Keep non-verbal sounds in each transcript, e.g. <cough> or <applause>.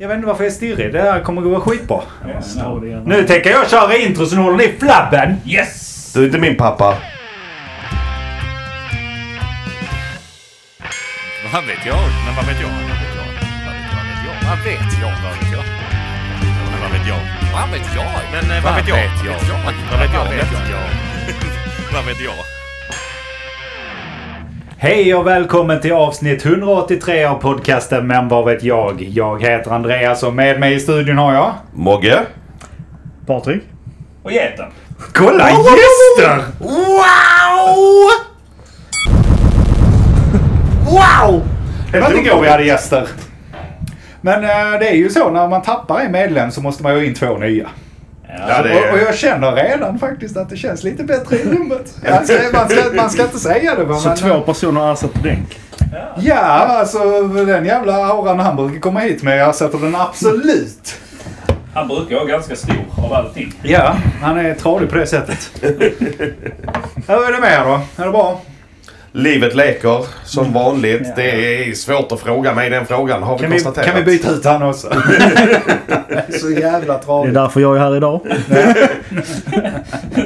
Jag vet inte varför jag är stirrig. Det här kommer gå skitbra. Igen. Nu tänker jag köra intro så nu håller ni flabben. Yes! Du är inte min pappa. Vad vet jag? Men vad vet jag? Vad vet jag? Vad vet jag? Vad vet jag? Vad vet jag? Men vad vet jag? Men eh, vad vet jag? Vad vet jag? Vad vet jag? Hej och välkommen till avsnitt 183 av podcasten Men vad vet jag? Jag heter Andreas och med mig i studion har jag... Mogge. Patrik? Och geten. Kolla gäster! Wow! Wow! Det var inte igår vi hade gäster. Men eh, det är ju så när man tappar en medlem så måste man ju ha in två nya. Ja, det Och, och jag känner redan faktiskt att det känns lite bättre i rummet. <laughs> Man ska, man ska, man ska inte säga det. Så man, två personer ersätter Denk? Ja, alltså den jävla auran han brukar komma hit med, jag sätter den absolut. Han brukar vara ganska stor av allting. Ja, han är tradig på det sättet. <laughs> Hur är det med er då? Är det bra? Livet leker som vanligt. Det är svårt att fråga mig den frågan har vi Kan vi, konstaterat. kan vi byta ut han också? <laughs> Så jävla Det är därför jag är här idag.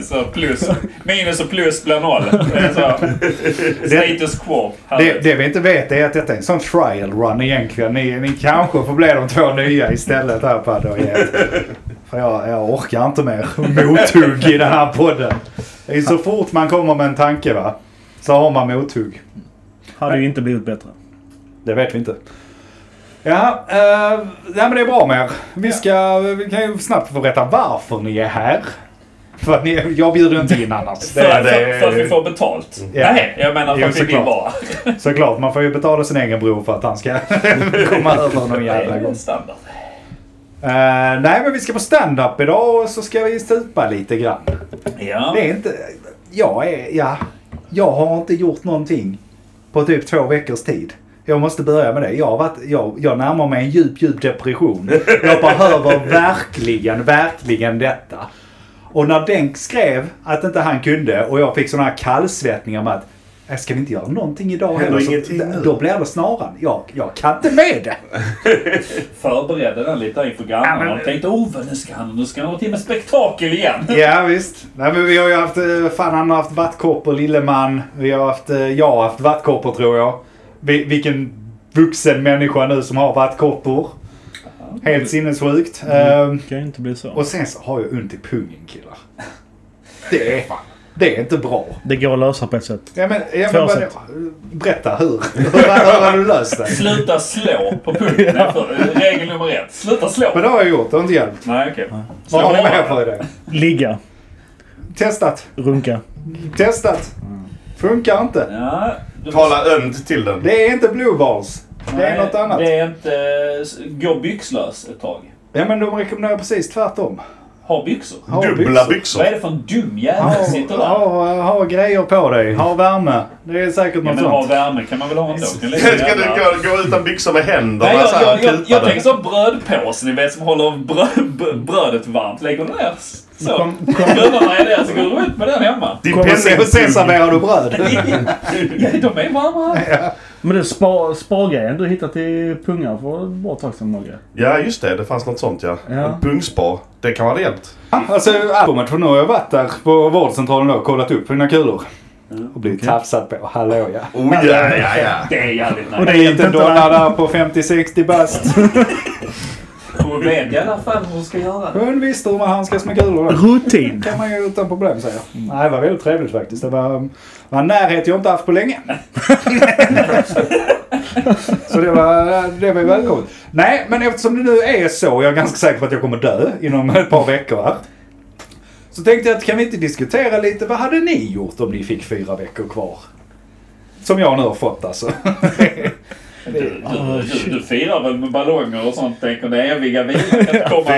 Så plus, minus och plus blir noll. Det är så, status quo. Det, det vi inte vet är att detta är en sån trial run egentligen. Ni, ni kanske får bli de två nya istället här Ed. För jag, jag orkar inte mer mothugg i den här podden. Det är så fort man kommer med en tanke va, så har man mothugg. Hade ju inte blivit bättre. Det vet vi inte. Ja, eh, nej, men det är bra med er. Vi, ska, vi kan ju snabbt få berätta varför ni är här. För att ni, jag bjuder inte in annars. för, Det, för, det- för att vi får betalt. Ja. Nej, jag menar för Jo, att vi vill vara. såklart, man får ju betala sin egen bror för att han ska <laughs> komma över någon jävla gång. standard. Eh, nej, men vi ska på stand-up idag och så ska vi supa lite grann. Ja. Det är inte... Jag är... Ja. Jag har inte gjort någonting på typ två veckors tid. Jag måste börja med det. Jag, har varit, jag, jag närmar mig en djup, djup depression. Jag behöver <laughs> verkligen, verkligen detta. Och när Denk skrev att inte han kunde och jag fick sådana här kallsvettningar med att "Äh, Ska vi inte göra någonting idag heller? Så, ingenting då blir det snaran. Jag, jag kan inte med det. <laughs> Förberedde den lite inför grannarna. Ja, men- och tänkte oh, nu ska han, nu ska han ha till med spektakel igen. <laughs> Ja visst. Nej, men vi har ju haft, eh, fan han har haft vattkoppor, Lilleman. Vi har haft, eh, jag har haft vattkoppor tror jag. Vi, vilken vuxen människa nu som har vattkoppor. Helt sinnessjukt. Ehm, Det kan ju inte bli så. och sen så har jag ont i pungen killar. Det är, det är inte bra. Det går att lösa på ett sätt. Ja, men, ja, men, sätt. berätta hur. hur, har du löst det? Sluta slå på punkten. Regel nummer ett. Sluta slå. Men det har jag gjort, det har inte hjälpt. Nej, okej. Vad har ni med för idé? Ligga. Testat. Runka. Testat. Funkar inte. Ja, du- Tala ömt till den. Det är inte blue balls. Det är Nej, något annat. Det är inte... Gå byxlös ett tag. Ja men de rekommenderar precis tvärtom. Ha byxor. Ha Dubbla Vad byxor. är det för en dum jävel Ha, som sitter där? ha, ha grejer på dig. Ha värme. Det är säkert Ja, något men ha sånt. värme kan man väl ha ändå? <laughs> Ska du gå, gå utan byxor med händerna Nej, så jag, här jag, jag, jag tänker så brödpåse, ni vet, som håller bröd, brödet varmt. Lägger den ner så. Kom- är där, så går du ut med den hemma. Din serverar du bröd. <laughs> Ja, de är varma. Men det spa, spargrejen du hittat i pungar för ett bra tag sedan Mogge. Ja just det, det fanns något sånt ja. Ja. En pungspar. Det kan vara hjälpt. Alltså albumet, för nu har jag varit där på vårdcentralen och kollat upp mina kulor. Och blivit tafsad på. Hallå ja. <laughs> Oh ja, ja, ja. Det är jävligt Och det är inte donna där på 50-60 bast. <laughs> Hon vet i alla fall hur hon ska göra. Hon visste hur man handskas med kulor. då. Rutin. kan man ju utan problem säga. Nej, det var väldigt trevligt faktiskt. Det var, var en närhet jag inte haft på länge. <laughs> så det var, det var välkommet. Nej, men eftersom det nu är så, jag är ganska säker på att jag kommer dö inom ett par veckor här. Så tänkte jag att kan vi inte diskutera lite, vad hade ni gjort om ni fick fyra veckor kvar? Som jag nu har fått alltså. <laughs> Du, du, du, du firar väl med ballonger och sånt, tänker det eviga vilan komma.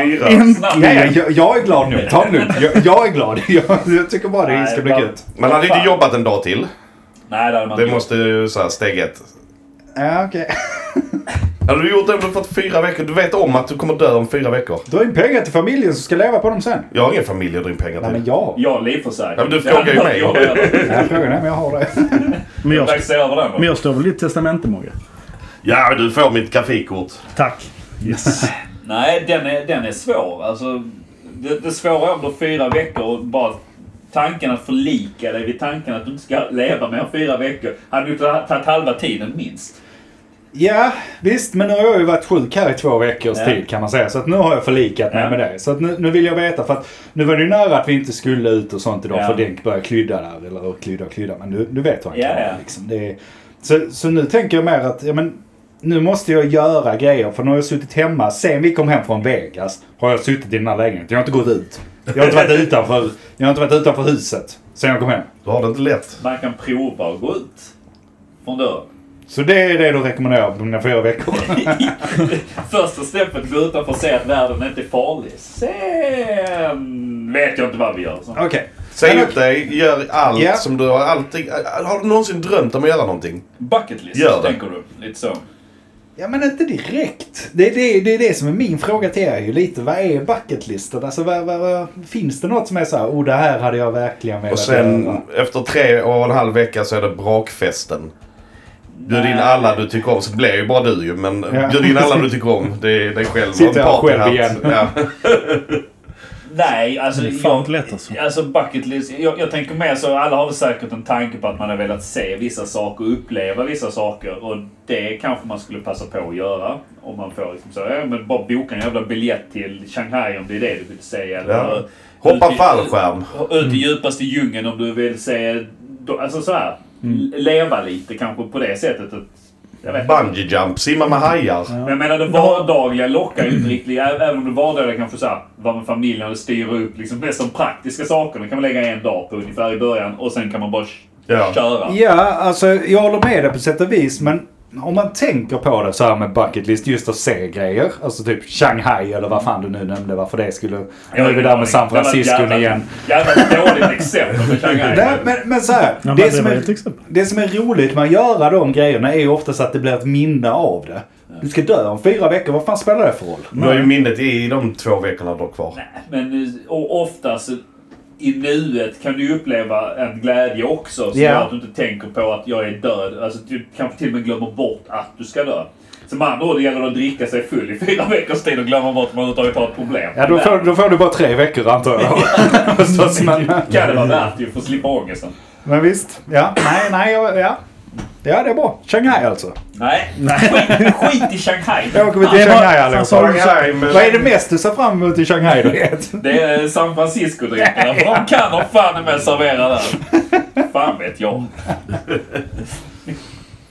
Nej, jag, jag är glad nu. Ta lugnt. Jag, jag är glad. <laughs> Jag, jag tycker bara det ska bli Nej, gött. Man hade inte jobbat en dag till. Nej, det hade man Det inte måste ju så här steg ett. Ja, okej. <laughs> Hade du gjort det du fått fyra veckor? Du vet om att du kommer dö om fyra veckor. Dra in pengar till familjen som ska leva på dem sen. Jag har ingen familj att dra in pengar Nej, till. men jag. Jag har livförsäkring. Ja, men du frågar ju mig. Jag har Jag frågar nej, men jag har det. <laughs> Men jag, men jag står väl i ditt testamente Mogge? Ja, du får mitt grafikkort. Tack. Yes. <laughs> Nej, den är, den är svår. Alltså, det, det svåra är om du har fyra veckor och bara tanken att förlika dig vid tanken att du inte ska leva mer än fyra veckor hade ju tagit halva tiden minst. Ja, visst. Men nu har jag ju varit sjuk här i två veckors Ja. tid kan man säga. Så att nu har jag förlikat mig Ja. med det. Så att nu, nu vill jag veta. För att nu var det ju nära att vi inte skulle ut och sånt idag. Ja. För Denk började klydda där. Eller klydda och klydda. Men du, du vet vad han Ja, kan ja. vara, liksom. det är, så, så nu tänker jag mer att ja, men, nu måste jag göra grejer. För nu har jag suttit hemma. Sen vi kom hem från Vegas har jag suttit i den här lägenheten. Jag har inte gått ut. Jag har inte varit utanför, jag har inte varit utanför huset sen jag kom hem. Du har det inte lätt. Man kan prova att gå ut från dörren. Så det är det du rekommenderar på mina fyra veckor. Första steppet, gå utanför och se att världen inte är farlig. Sen vet jag inte vad vi gör. Okej. Säg Men upp dig, gör allt Ja. som du har alltid... Har du någonsin drömt om att göra någonting? Bucket list, Gör det. tänker du? Lite så. Ja men inte direkt. Det är det, det är det som är min fråga till er ju lite. Vad är bucketlisten? Alltså vad, vad, vad, finns det något som är så här, oh det här hade jag verkligen velat Och sen göra. efter tre och en halv vecka så är det brakfesten. Bjud in alla du tycker om. Så blir ju bara du ju. Men Ja. bjud in alla du <laughs> tycker om. Det är dig själv. Sitter jag själv igen. Ja. <laughs> Nej, alltså... Det är fan inte lätt alltså. Alltså bucket list. Jag, jag tänker mer så, alla har väl säkert en tanke på att man har velat se vissa saker och uppleva vissa saker. Och det kanske man skulle passa på att göra. Om man får liksom så, ja, men bara boka en jävla biljett till Shanghai om det är det du vill se. Eller Ja. Hoppa ut i- fallskärm. Ut i djupaste djungeln om du vill se... Alltså så här, Leva lite kanske på det sättet. Att, jag. Bungee jump. Simma med hajar. Men jag menar det vardagliga lockar ju inte riktigt. Även om det vardagliga kanske såhär, vara med familjen och styra upp liksom mest de praktiska sakerna kan man lägga en dag på ungefär i början och sen kan man bara Ja. köra. Ja, alltså jag håller med dig på sätt och vis. Men om man tänker på det så här med bucket list, just att se grejer. Alltså typ Shanghai eller vad fan du nu nämnde varför det skulle... Nu är vi där med San Francisco Det igen. Jävla dåligt exempel på Shanghai. <laughs> Nej, men, men så här, Ja, det, men som är, det som är roligt med att göra de grejerna är ju oftast att det blir ett minne av det. Du ska dö om fyra veckor, vad fan spelar det för roll? Du har ju minnet i de två veckorna du har kvar. Men eh, och oftast i nuet kan du uppleva en glädje också. Så Ja. att du inte tänker på att jag är död. Alltså du kanske till och med glömmer bort att du ska dö. Så med andra ord, det gäller det att dricka sig full i fyra <laughs> veckors tid och glömma bort att man överhuvudtaget har ett problem. Ja, då får, då får du bara tre veckor antar jag. <laughs> <laughs> Förstås, men, kan det vara värt ju för att slippa ångesten. men visst. Ja, nej, nej, ja. Ja. Det är bra. Shanghai alltså. Nej, Skit, skit i Shanghai. <laughs> Jag åker vi till Shanghai alltså, allihopa. Shanghai, men- Vad är det mest du ser fram emot i Shanghai då? Ed? Det är San Francisco-drinkarna. För de kan de fan med servera där. Fan vet jag.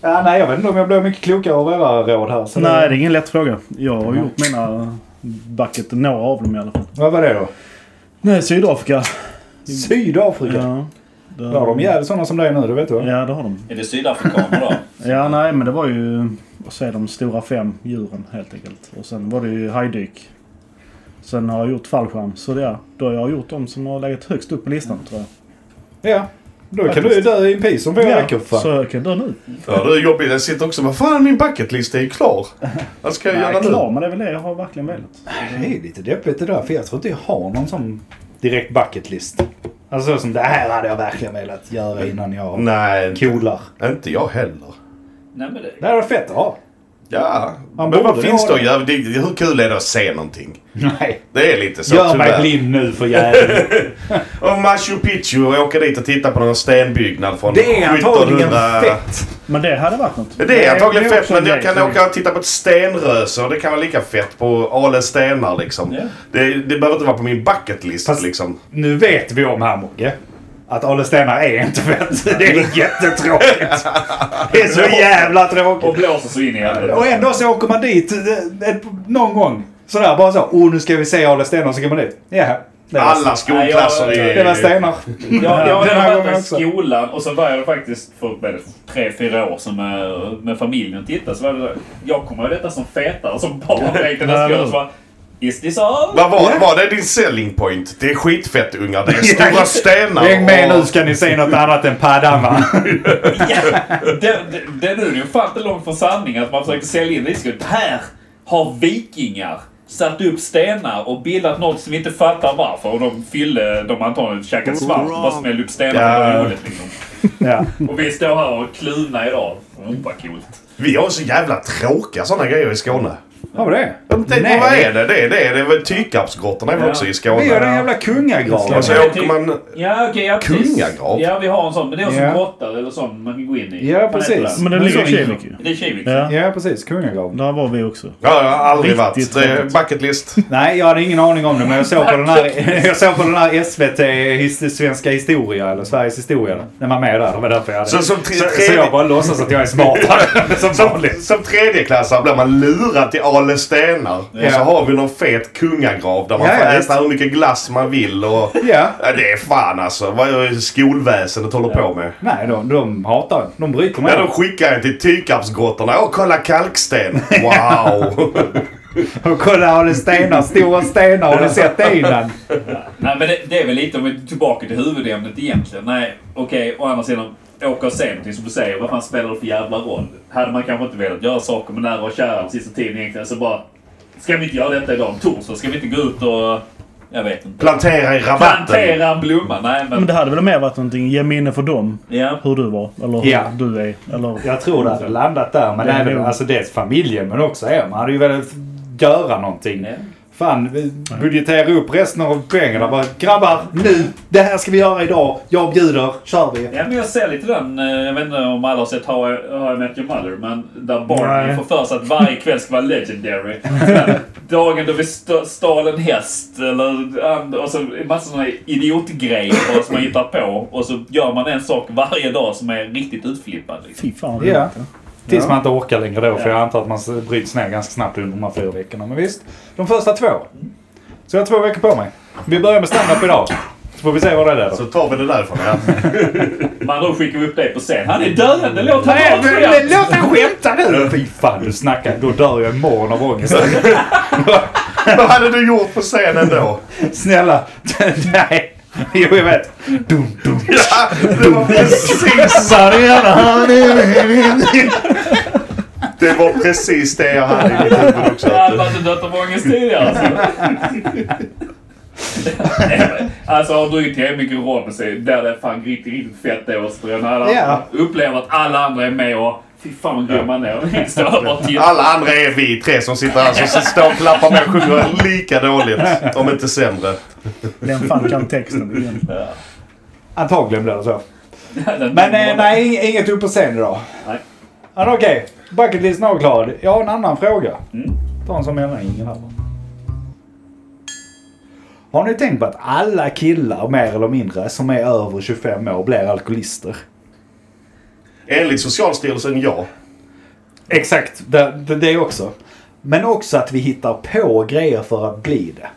Ja, nej, jag vet inte om jag blir mycket klokare av era råd här. Så Nej, det är ingen lätt fråga. Jag har gjort mina bucket, några av dem i alla fall. Vad var det då? Nej, Sydafrika. Sydafrika? Ja. Där har de jävligt sådana som det är nu, det vet du va? Ja, det har de. Är det sydafrikaner då? <laughs> Ja, nej, men det var ju... Vad säger de? Stora fem djuren helt enkelt. Och sen var det ju hajdyk. Sen har jag gjort fallskärm. Så det, ja, då har jag gjort de som har legat högst upp på listan tror jag. Ja. Då kan du ju dö i en pis om fyra Ja, veckor för så fan. jag kan dö nu. Ja, det är jobbigt. Jag sitter också Vad fan, min bucketlist är ju klar. <laughs> Vad ska jag Jag göra är nu? klar, men det är väl det jag har verkligen velat. Det är lite deppigt det där för jag tror inte jag har någon sån direkt bucket list. Alltså så som det här hade jag verkligen velat göra innan jag Nej, inte, coolar. inte jag heller. Nej men det... Det här är fett att ha. Ja, Man men vad finns det att göra? Det- Hur kul är det att se någonting? Nej. Det är lite så Gör mig tyvärr. blind nu för jäveln. <laughs> Och Machu Picchu och åka dit och titta på någon stenbyggnad från Det är antagligen 1700 fett. Men det hade varit något. Det är antagligen det är fett men en jag kan åka och titta på ett stenröse och det kan vara lika fett på Ale stenar liksom. Ja. Det, det behöver inte vara på min bucketlist Fast- liksom. Nu vet vi om här Mogge. Att Ale Stenar är inte fett. Det är <laughs> jättetråkigt. Det är så jävla Och tråkigt. blåser så in i helvete. Och ändå så åker man dit eh, ett, någon gång. Sådär bara så. Oh nu ska vi se Ale Stenar så går man dit. Ja. Det var, Alla skolklasser jag- är... det var stenar. Jag, jag, jag har gången varit i skolan och så började jag faktiskt för det, tre, fyra år sedan med, med familjen titta. Så var det, jag kommer ihåg detta som fetare som barn. Tänkte när jag Is this all? Vad var, var det din selling point? Det är skitfett ungar. Det är <laughs> stora stenar. Häng med och- nu ska ni se något annat än Padama. <laughs> Ja, det, det, det är nu ju fan inte långt från sanning att man försöker sälja in risken. Här har vikingar satt upp stenar och bildat något som vi inte fattar varför. Och de fyllde, de har antagligen käkat svamp och bara smällde upp stenar Ja. det roligt liksom. ja. Och vi står här och kluna idag. Mm, vad coolt. Vi har så jävla tråkiga sådana grejer i Skåne. Har vi det? Jag tänkte, Nej. vad är det? Det är det. Det är väl Tykapsgrottorna är väl Ja. också i Vi Skåne? har den jävla kungagraven. Och så Ja. åker man... Ja, okej. ja. Kungagrav? Ja, vi har en sån. Men det är också Ja. en grotta eller sån man kan gå in i. Ja, precis. det? Men det Men ligger i så- Kivik ju. Det är Kivik. Ja. Ja, precis. Kungagraven. Där var vi också. Ja, jag har aldrig Riktigt varit. Det är tråkigt. bucket list. <laughs> Nej, jag hade ingen aning om det men jag såg på den här, <laughs> jag såg på den här SVT his, Svenska historia eller Sveriges historia. Den var med där. Det var därför jag hade... Så som så, tre- så tredje- jag bara låtsas att jag är smartare <laughs> som Som, som tredjeklassare blir man lurad till Ale Stenar. Ja. Och så har vi någon fet kungagrav där man Ja, får ja, äta hur mycket glass man vill. Och, Ja. det är fan alltså. Vad är skolväsendet håller på med? Nej, de, de hatar De bryter med Ja, de skickar en till Tykapsgrottorna. Åh, kolla kalksten! Wow! <laughs> Och kolla, har det stenar? Stora stenar. Har du sett det innan? Nej, men det, det är väl lite om vi är tillbaka till huvudämnet egentligen. Nej, okej. å andra sidan, åka och se någonting som du säger. Vad fan spelar det för jävla roll? Hade man kanske inte velat göra saker med nära och kära den sista tiden egentligen. Så bara... Ska vi inte göra detta idag? Torsdag ska vi inte gå ut och... Jag vet inte. Plantera i rabatten. Plantera en blomma? Nej, men... Men det hade väl mer varit någonting, ge minne för dem. Ja. Hur du var. Eller hur Ja. du är. Eller... Jag tror det hade landat där. Men Det är även, alltså dels familjen men också er. Man hade ju velat göra någonting. Ja. Fan, budgetera upp resten av pengarna. Bara, grabbar, nu! Det här ska vi göra idag. Jag bjuder. Kör vi. Ja, men jag ser lite den, eh, jag vet inte om alla har sett How I, How I Met Your Mother, men där Barney Nej. får för sig att varje kväll ska vara legendary. Men Dagen då vi st- stal en häst eller och så en massa sådana idiotgrejer som man hittar på. Och så gör man en sak varje dag som är riktigt utflippad. Liksom. Fy fan vad Ja. Tills Ja. man inte orkar längre då. För Ja. jag antar att man bryts ner ganska snabbt under de här fyra veckorna. Men visst, de första två. Så jag har två veckor på mig. Vi börjar med stand-up idag. Så får vi se vad det leder. Så tar vi det därifrån. Ja. <laughs> Men då skickar vi upp dig på scen. Han är döende, låt Nej, honom men, vara men, låt han skämta nu! Fy fan, du snackar. Då dör jag imorgon av ångest. <laughs> Vad hade du gjort på scenen då? Snälla. <laughs> Nej. <laughs> Jo, jag vet. Dum, dum. <laughs> Ja, det var precis Det var precis det jag hade i mitt huvud också. Jag hade inte dött av ångest tidigare. Alltså. <laughs> Alltså har druckit tillräckligt mycket rom sig där det är fan riktigt, riktigt fett det och när alla Ja. upplever att alla andra är med och fy fan vad grym man är. <laughs> Alla andra är vi tre som sitter här som står och klappar med och sjunger lika dåligt. Om inte sämre. Vem fan kan texten egentligen? Ja. Antagligen blir det så. <laughs> Men eh, nej, ing- inget upp på scen idag. Nej. Men okej. Bucketlisten avklarad. Jag har en annan fråga. Mm. Ta en som menar ingen här. Har ni tänkt på att alla killar mer eller mindre som är över 25 år blir alkoholister? Enligt Socialstyrelsen ja. Exakt, det, det, också. Men också att vi hittar på grejer för att bli det.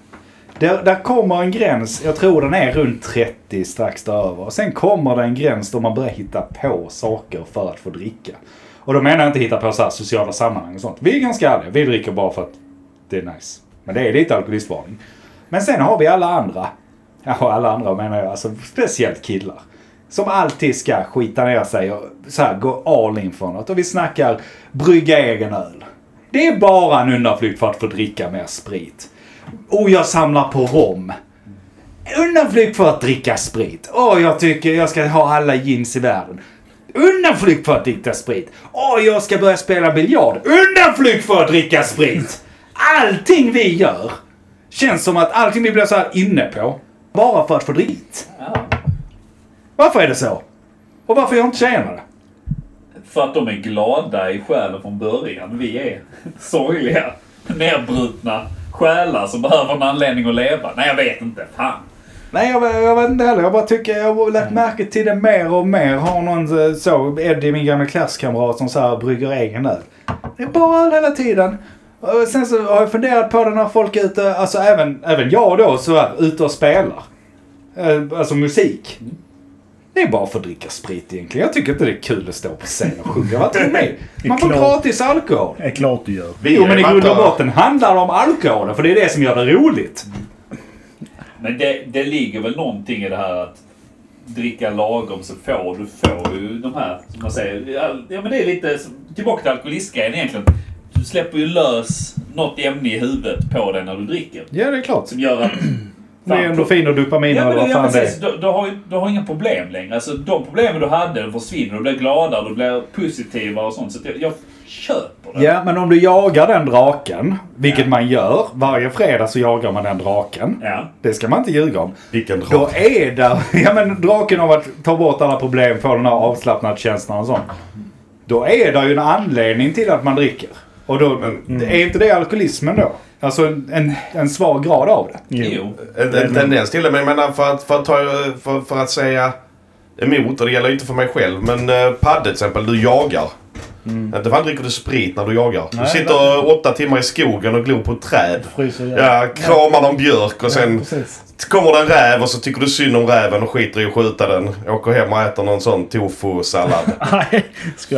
Där, där kommer en gräns, jag tror den är runt 30 strax däröver. Sen kommer det en gräns då man börjar hitta på saker för att få dricka. Och då menar jag inte hitta på så här sociala sammanhang och sånt. Vi är ganska ärliga, vi dricker bara för att det är nice. Men det är lite alkoholistvarning. Men sen har vi alla andra. Ja, alla andra menar jag, alltså speciellt killar. Som alltid ska skita ner sig och så här, gå all in för något. Och vi snackar brygga egen öl. Det är bara en undanflykt för att få dricka mer sprit. Och jag samlar på rom. Undanflykt för att dricka sprit. Åh, jag tycker jag ska ha alla jeans i världen. Undanflykt för att dricka sprit. Åh, jag ska börja spela biljard. Undanflykt för att dricka sprit. Allting vi gör känns som att allting vi blir så här inne på. Bara för att få drit. Ja. Varför är det så? Och varför gör inte tjejerna det? För att de är glada i själen från början. Vi är sorgliga, nedbrutna själar som behöver en anledning att leva. Nej, jag vet inte. Fan. Nej, jag, jag vet inte heller. Jag bara tycker jag har lagt märke till det mer och mer. Har någon eh, så, Eddie, min gamla klasskamrat, som så här brygger egen öl. Det är bara öl hela tiden. Och sen så har jag funderat på det när folk är ute, alltså även, även jag då, så här, ute och spelar. Eh, Alltså musik. Det är bara för att dricka sprit egentligen. Jag tycker inte det är kul att stå på scen och sjunga. Vad tror ni? <laughs> Man får gratis alkohol. Det är klart du gör. Vi Jo, men i grund och botten handlar det om alkoholen, för det är det som gör det roligt. Men det, det ligger väl någonting i det här att dricka lagom så får du får ju de här, som man säger, ja, men det är lite tillbaka till alkoholistgrejen egentligen. Du släpper ju lös något ämne i huvudet på dig när du dricker. Ja, det är klart. Som gör att... Det är endorfin och dopamin Ja, eller vad ja, fan det är. precis. Du, du, har du har inga problem längre. Alltså, de problemen du hade de försvinner. Du blir gladare, du blir positivare och sånt. Så att jag, jag, köper det. Ja, men om du jagar den draken, vilket man gör. Varje fredag så jagar man den draken. Ja. Det ska man inte ljuga om. Vilken Då drag. är det, <laughs> ja men draken av att ta bort alla problem, få den här avslappnadskänslan och sånt. Då är det ju en anledning till att man dricker. Och då, är inte det alkoholismen då? Alltså en, en, svag grad av det. Jo. En, en tendens till det. Men jag menar för att, för att, ta, för, för att säga emot, och det gäller ju inte för mig själv. Men uh, Padde till exempel, du jagar. Inte fan dricker du sprit när du jagar. Du Nej, sitter åtta timmar i skogen och glor på ett träd. Fryser ihjäl. Ja, kramar någon björk och sen Precis. kommer det en räv och så tycker du synd om räven och skiter i att skjuta den. Åker hem och äter någon sån tofu-sallad. <laughs> Nej,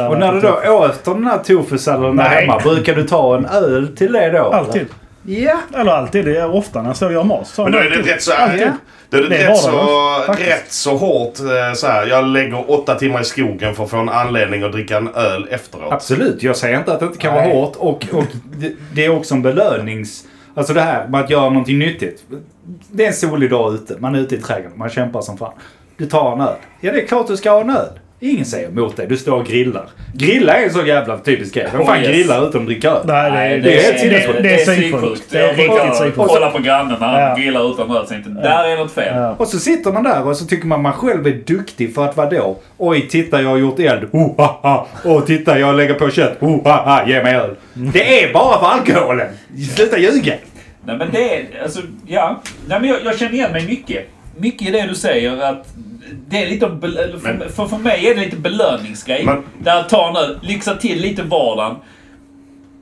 Och när du då åt den här tofusalladen Nej. hemma, brukar du ta en öl till det då? Alltid. Ja. Eller alltid. Det är ofta när jag står och gör mat. Men då är det alltid. rätt så, Alltid. då är det Det är rätt, så, faktiskt. rätt så hårt eh, så här. Jag lägger åtta timmar i skogen för att få en anledning att dricka en öl efteråt. Absolut, jag säger inte att det inte kan Nej. vara hårt. Och, och det, det är också en belönings... Alltså det här med att göra någonting nyttigt. Det är en solig dag ute, man är ute i trädgården, man kämpar som fan. Du tar en öl. Ja, det är klart du ska ha en öl. Ingen säger emot dig, du står och grillar. Grilla är en så jävla typisk grej. Vem Oh, fan yes. grillar utan att dricka öl? Nej, det, Nej, det, det är det, sinnessjukt. det, det är psyksjukt. Det är riktigt psyksjukt. kolla på grannen när han Ja. grillar utan öl. Tänkte, där är något fel. Ja. Och så sitter man där och så tycker man man själv är duktig för att vadå? Oj, titta jag har gjort eld. Oh, ha, ha. Och titta jag lägger på kött. Oh, ha, ha. Ge mig öl. Det är bara för alkoholen. Sluta ljuga. Nej men det är, alltså, ja. Nej men jag, jag känner igen mig mycket. Mycket i det du säger att det är lite, för, Men- för, för mig är det lite belöningsgrej. Men- Där ta nu, lyxa till lite vardagen.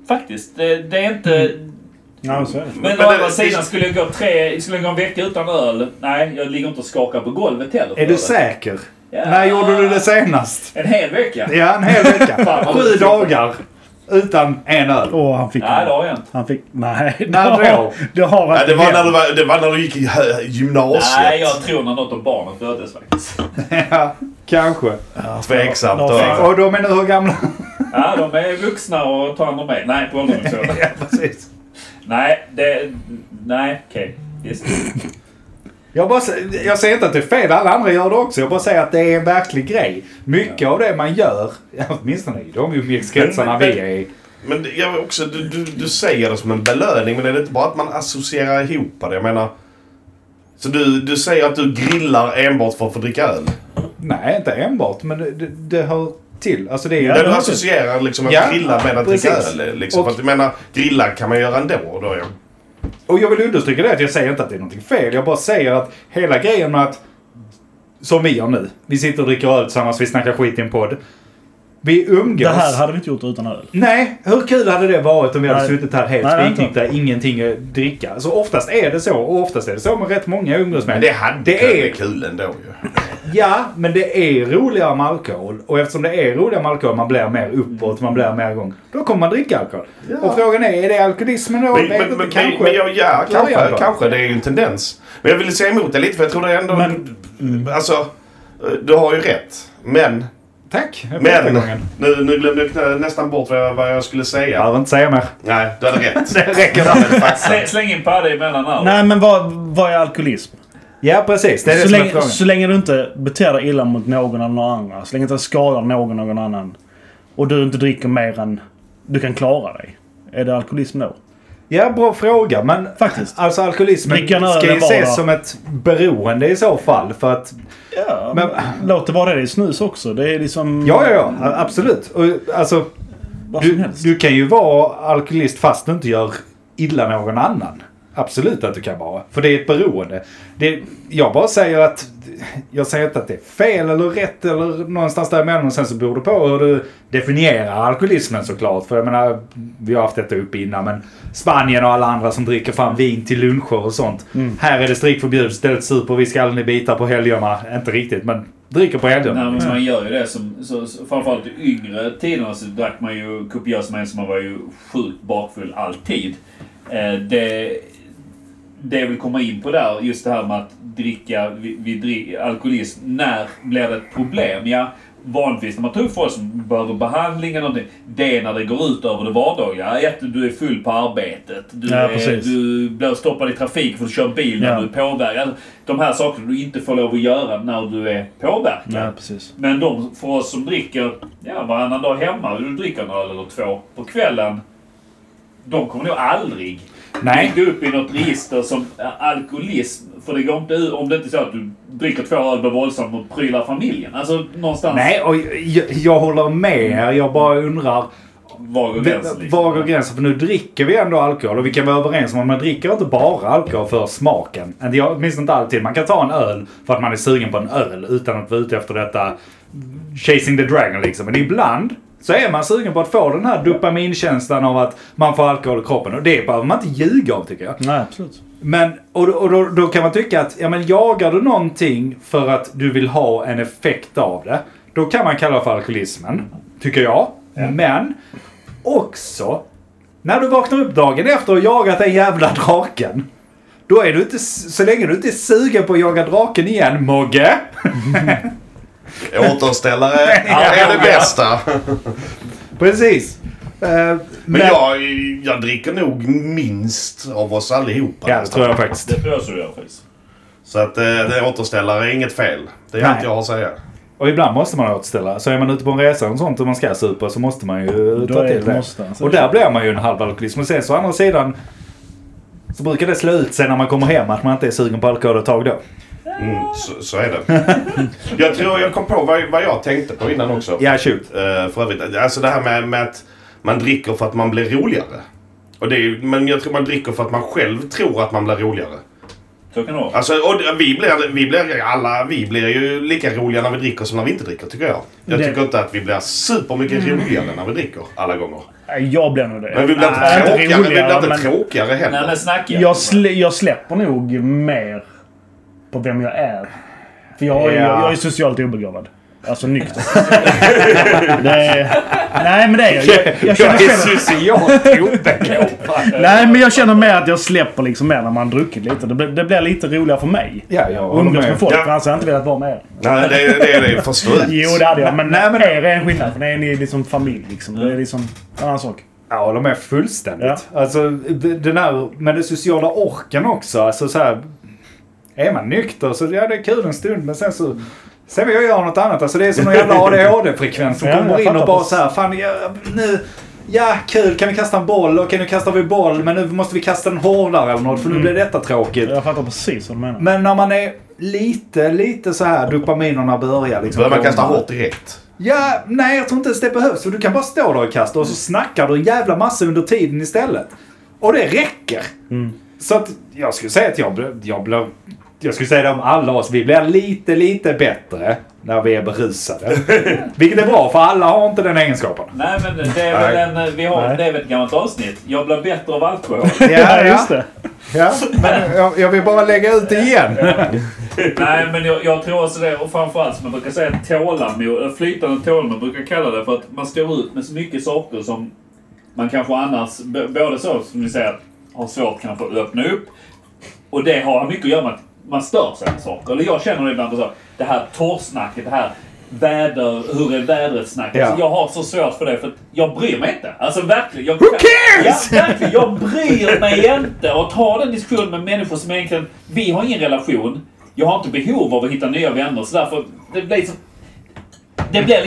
Faktiskt, det, det är inte... Ja, så är det. Men, Men å andra det- sidan, skulle jag gå tre, skulle jag gå en vecka utan öl? Nej, jag ligger inte och skakar på golvet heller. Är du säker? Ja. När gjorde du det senast? En hel vecka? Ja, en hel vecka. <laughs> Sju dagar. Utan en öl. Åh, han fick... Nej, det har inte. Han fick... Nej. När <laughs> då? Det har han Ja, det, var inte när du hänt. var, det var när du gick i gymnasiet. Nej, jag tror när något av barnen föddes faktiskt. <laughs> Ja, kanske. Tveksamt. Ja, då. fan. Och de är nu hur gamla? Ja, de är vuxna och tar hand om mig. Nej, på ålderdomshemmet. <laughs> ja, precis. Nej, det... Nej, okej. Visst. Jag, bara, jag säger inte att det är fel, alla andra gör det också. Jag bara säger att det är en verklig grej. Mycket av det man gör, ja, åtminstone i de umgängeskretsarna vi är i. Men det- jag också, du, du, du säger det som en belöning, men är det inte bara att man associerar ihop det? Jag menar... Så du, du säger att du grillar enbart för att få dricka öl? Nej, inte enbart, men det, det, det hör till. Alltså det är Ja, Ja, du associerar liksom att Ja, grilla med att dricka öl. Liksom. Och- För att du menar, grilla kan man göra ändå. Då, ja. Och jag vill understryka det att jag säger inte att det är någonting fel. Jag bara säger att hela grejen med att, som vi gör nu, vi sitter och dricker öl tillsammans, vi snackar skit i en podd. Vi umgås. Det här hade vi inte gjort utan öl. Nej, hur kul hade det varit om vi hade Nej. suttit här helt spiknyktra, ingenting att dricka. Alltså oftast är det så, och oftast är det så med rätt många jag umgås med. Men det hade det är, kul ändå ju. Ja, men det är roligare med alkohol. Och eftersom det är roligare med alkohol, man blir mer uppåt, man blir mer igång. Då kommer man dricka alkohol. Ja. Och frågan är, är det alkoholismen då? Men, men, men, kanske. men, ja, ja, kanske, då. kanske. Det är ju en tendens. Men jag ville säga emot det lite för jag tror det är ändå... Men- Alltså, du har ju rätt. Men, Tack, men. Nu, nu glömde jag nästan bort vad jag, vad jag skulle Jag säga. behöver inte säga mer. Nej, du hade rätt. <laughs> Det räcker. Släng, släng in Padde emellan här. Nej, men vad, vad är alkoholism? Ja, precis. Det är det så, som är länge, frågan. så länge du inte beter dig illa mot någon eller någon andra. Så länge du inte skadar någon någon annan. Och du inte dricker mer än du kan klara dig. Är det alkoholism då? Ja, bra fråga. Men Faktiskt. alltså alkoholismen ska ju ses som ett beroende i så fall. För att, Ja, Men- låt det vara det. Det är snus också. Det är liksom... ja, ja, ja. Absolut. Och, alltså, du, du kan ju vara alkoholist fast du inte gör illa någon annan. Absolut att du kan vara. För det är ett beroende. Det, jag bara säger att... Jag säger inte att det är fel eller rätt eller någonstans däremellan. Och sen så beror det på hur du definierar alkoholismen såklart. För jag menar, vi har haft detta uppe innan. Men Spanien och alla andra som dricker fram vin till luncher och sånt. Här är det strikt förbjudet. Istället super vi skallen i bitar på helgerna. Inte riktigt, men dricker på helgerna. Nej, men man gör ju det som, så, så, framförallt i yngre tiderna så drack man ju kopiöst med så man var ju sjukt bakfull alltid. Eh, det, det jag vill komma in på där, just det här med att dricka vid, vid alkoholism. När blir det ett problem? Ja, vanligtvis när man tar upp folk som behöver behandling eller någonting. Det är när det går ut över det vardagliga. Ett, du är full på arbetet. Du, Ja, är, du blir stoppad i trafik för att du kör bil när Ja. du är påverkad. De här sakerna du inte får lov att göra när du är påverkad. Ja. Men de för oss som dricker ja, varannan dag hemma, du dricker en öl eller två på kvällen. De kommer nog aldrig Nej. dyka upp i något register som äh, alkoholism. För det går inte om det inte är så att du dricker två öl, blir våldsam och prylar familjen. Alltså någonstans. Nej, och jag, jag håller med er. Jag bara undrar. Var går gränsen? liksom? Var går gränsen? För nu dricker vi ändå alkohol och vi kan vara överens om att man dricker inte bara alkohol för smaken. Åtminstone inte alltid. Man kan ta en öl för att man är sugen på en öl utan att vara ute efter detta chasing the dragon liksom. Men ibland så är man sugen på att få den här dopaminkänslan av att man får alkohol i kroppen. Och det behöver man inte ljuga om tycker jag. Nej, absolut. Men, och, och då, då kan man tycka att, ja men jagar du någonting för att du vill ha en effekt av det. Då kan man kalla det för alkoholismen. Tycker jag. Men också, när du vaknar upp dagen efter och jagat den jävla draken. Då är du inte, så länge du inte är sugen på att jaga draken igen, Mogge. <laughs> Återställare <laughs> är det bästa. <laughs> Precis. Eh, men, Men jag, jag dricker nog minst av oss allihopa. Ja, det tror jag faktiskt. Det tror jag så du gör faktiskt. Så att eh, det återställare är inget fel. Det är Nej. allt jag har att säga. Och ibland måste man återställa. Så är man ute på en resa och sånt och man ska supa så måste man ju ta till det måste, alltså. Och där blir man ju en halv alkoholist. Men sen så å andra sidan så brukar det slå ut sig när man kommer hem att man inte är sugen på alkohol ett tag då. Mm, så, så är det. <laughs> jag tror jag kom på vad, vad jag tänkte på innan också. Ja, shoot. Eh, för övrigt. Alltså det här med, med att man dricker för att man blir roligare. Och det är, men jag tror man dricker för att man själv tror att man blir roligare. Så kan det vara. Alltså, och vi blir, vi blir, alla vi blir ju lika roliga när vi dricker som när vi inte dricker, tycker jag. Jag Det- tycker inte att vi blir supermycket roligare när vi dricker, alla gånger. Jag blir nog det. Men vi blir inte Nej, tråkigare, vi blir inte men tråkigare heller. Nej men snacka. jag, slä, jag släpper nog mer på vem jag är. För jag, är- Ja. jag, jag är socialt obegåvad. Alltså nykter. <laughs> det är, nej men det är jag. Jag, jag känner är själv... socialt obegåvad. <laughs> Nej men jag känner mer att jag släpper liksom mer när man druckit lite. Det, blir- det blir lite roligare för mig. Ja, jag Umgås med med. folk. Ja. För annars hade jag inte velat vara med er. Nej, det, det är det. Förstå ut. Jo det hade jag. Men, Nej, men- er är en skillnad. För det är ni liksom familj liksom. Det är liksom en annan sak. Jag håller med fullständigt. Alltså, d- den här med den sociala orken också. Alltså så här, är man nykter så ja, det är kul en stund men sen så Sen vill jag göra något annat. Alltså det är som en jävla ADHD-frekvens som kommer in och bara så här, fan jag, nu, ja kul kan vi kasta en boll? Okej nu kastar vi boll men nu måste vi kasta den hårdare eller något för nu blir detta tråkigt. Jag fattar precis vad du menar. Men när man är lite, lite så här dopaminerna börjar liksom Börjar man kasta hårt direkt? Ja, nej jag tror inte ens det behövs. För du kan bara stå där och kasta och så snackar du en jävla massa under tiden istället. Och det räcker. Så att jag skulle säga att jag blir, jag blir, jag skulle säga det om alla oss, vi blir lite, lite bättre när vi är berusade. <laughs> Vilket är bra för alla har inte den egenskapen. Nej men det är väl en, vi har, Nej. det är väl ett gammalt avsnitt. Jag blir bättre av alkohol. <laughs> Ja, just det. Ja, men jag, jag vill bara lägga ut det igen. Nej, men jag, jag tror också det. Och framförallt som man brukar säga tålamod, eller flytande tålamod brukar kalla det för att man står ut med så mycket saker som man kanske annars, både så som ni säger, har svårt kanske att öppna upp. Och det har mycket att göra med att man stör sig på saker. Eller jag känner det ibland på så. Det här torrsnacket, det här väder, hur är vädret snacket. Ja. Alltså, jag har så svårt för det för att jag bryr mig inte. Alltså verkligen. Jag, Who cares? Ja, verkligen. Jag bryr mig inte. Och ta den diskussionen med människor som egentligen, vi har ingen relation. Jag har inte behov av att hitta nya vänner. Så därför, det blir så, det blir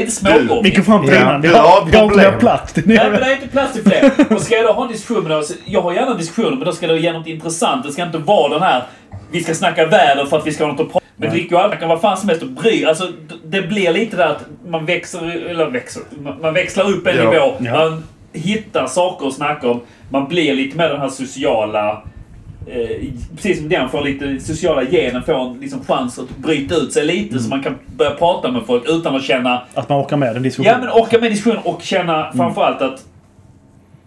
lite fram till Ja, problem. mer plats. Det Nej, men det är inte plats till fler. Och ska jag då ha en diskussion med så jag har gärna diskussioner, men då ska det ge något intressant. Det ska inte vara den här, vi ska snacka väder för att vi ska ha något att prata Men dricker ju kan vad fan som helst och bry. Alltså, det blir lite där att man växer, eller växer, man- växlar upp en Ja. nivå. Ja. Man hittar saker att snacka om. Man blir lite mer den här sociala Eh, precis som den får lite sociala genen får en liksom, chans att bryta ut sig lite så man kan börja prata med folk utan att känna Att man orkar med den diskussionen. Ja, men orka med diskussionen och känna framförallt att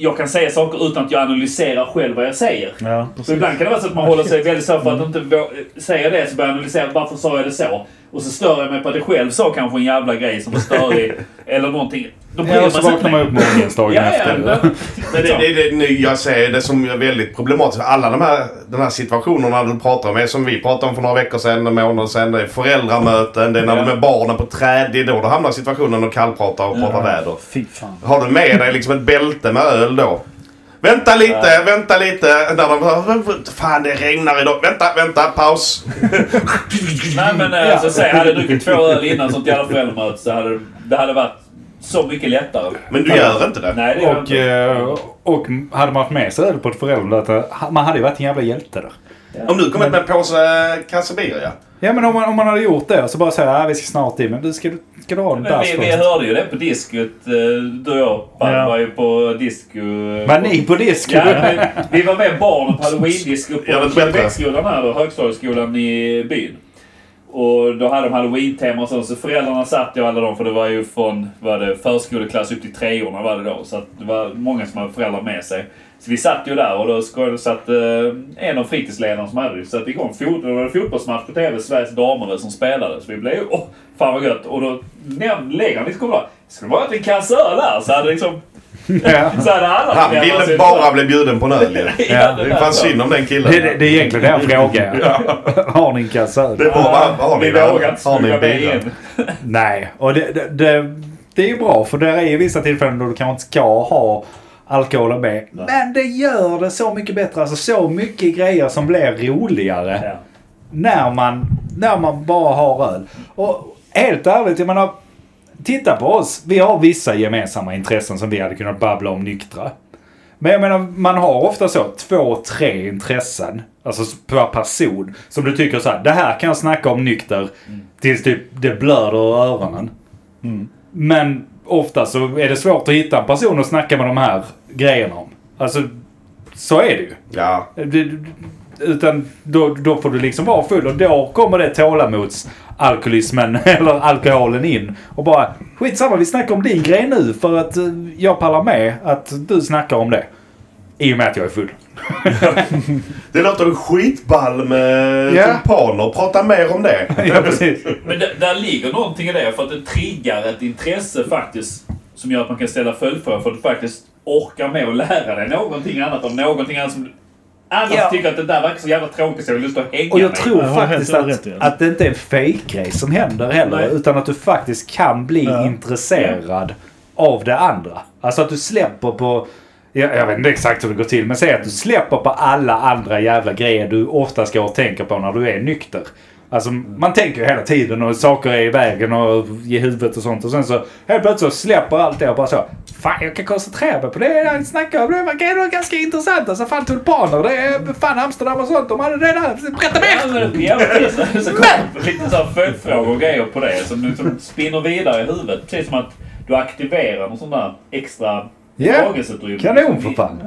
jag kan säga saker utan att jag analyserar själv vad jag säger. Ja, ibland kan det vara så att man håller sig väldigt så för att inte vå- säga det så börjar jag analysera varför sa jag det så? Och så stör jag mig på att jag själv sa kanske en jävla grej som var störig. <laughs> eller någonting. Då Ja, och så vaknar man inte. upp morgonsdagen Ja, ja, efter. men, <laughs> Men det, det, det, nu, jag säger det som är väldigt problematiskt. Alla de här, de här situationerna du pratar om är som vi pratade om för några veckor sedan, en månad sedan. Det är föräldramöten, det är när Ja. de är barnen på träd. Det är då du hamnar i situationen och kallpratar och pratar väder. Fy fan. Har du med dig liksom ett bälte med öl då? Vänta lite, vänta lite. När de, fan det regnar idag. Vänta, vänta, paus. Nej men eh, så säg, hade jag druckit två öl innan sånt jävla föräldramöte så hade det hade varit så mycket lättare. Men du gör inte det. Nej det gör Och, inte. eh, och hade man haft med sig öl på ett föräldramöte, man hade ju varit en jävla hjälte där. Om du kommit med en påse Casabiria. Ja men om man, om man hade gjort det så bara säga att vi ska snart in. Men du ska, ska du ha en Men dass vi, vi hörde ju det på diskot. eh, Du och jag Ja. var ju på disco. eh, Var på- ni på disco? Ja, men vi var med barnen på halloween-disco Ja, på. Kilometerskolan här då, högstadieskolan i byn. Och då hade de halloween-tema och så, så föräldrarna satt ju alla de, för det var ju från var det, förskoleklass upp till treorna var det då. Så att det var många som hade föräldrar med sig. Så vi satt ju där och då satt eh, en av fritidsledarna som hade det, satte igång fot, det var en fotbollsmatch på TV, Sveriges damer som spelade. Så vi blev ju, åh, fan vad gött. Och då nämnde lägger han liksom bara, det vara en kasse öl där? Så hade liksom, <laughs> Ja. så hade alla Han ville bara bli bjuden på en öl. Ja, Det är där fan så. synd om den killen. Det, det, det är egentligen det jag frågar. Har ni en kasse öl? Det var, har ni Har ni smyga en med bil? in. Nej, och det, det, det, det är ju bra för det är ju vissa tillfällen då du kanske inte ska ha alkoholen med. Men det gör det så mycket bättre. Alltså så mycket grejer som blir roligare Ja. när, man, när man bara har öl. Och helt ärligt, jag menar. Titta på oss. Vi har vissa gemensamma intressen som vi hade kunnat babbla om nyktra. Men jag menar, man har ofta så två, tre intressen. Alltså per person. Som du tycker så här, det här kan jag snacka om nykter. Tills typ det blöder ur öronen. Men ofta så är det svårt att hitta en person att snacka med de här grejerna om. Alltså, så är det ju. Ja. Utan då, då får du liksom vara full och då kommer det tålamodsalkoholismen <laughs> eller alkoholen in. Och bara skitsamma vi snackar om din grej nu för att eh, jag pallar med att du snackar om det. I och med att jag är full. <laughs> Det låter skitball med Ja. tulpaner. Prata mer om det. <laughs> ja precis. Men där, där ligger någonting i det för att det triggar ett intresse faktiskt. Som gör att man kan ställa följdfrågor för att du faktiskt orkar med att lära dig någonting annat om någonting annat som annars Ja. tycker att det där verkar så jävla tråkigt så jag vill lust att hänga Och jag mig. tror Ja, jag faktiskt att, rätt att det inte är en fake-grej som händer heller. Nej. Utan att du faktiskt kan bli Ja. intresserad av det andra. Alltså att du släpper på... Jag, jag vet inte exakt hur det går till, men säg att du släpper på alla andra jävla grejer du ofta ska och tänker på när du är nykter. Alltså man tänker ju hela tiden och saker är i vägen och i huvudet och sånt. Och sen så helt plötsligt så släpper allt det och bara så. Fan jag kan koncentrera mig på det jag snackar om. Det verkar ändå ganska intressant. Alltså fan tulpaner. Det är fan Amsterdam och sånt. De hade det där. Berätta mer! Ja, precis. Så kommer lite så följdfrågor och grejer på det som liksom spinner vidare i huvudet. Precis som att du aktiverar någon sån där extra Ja, kanon för fan.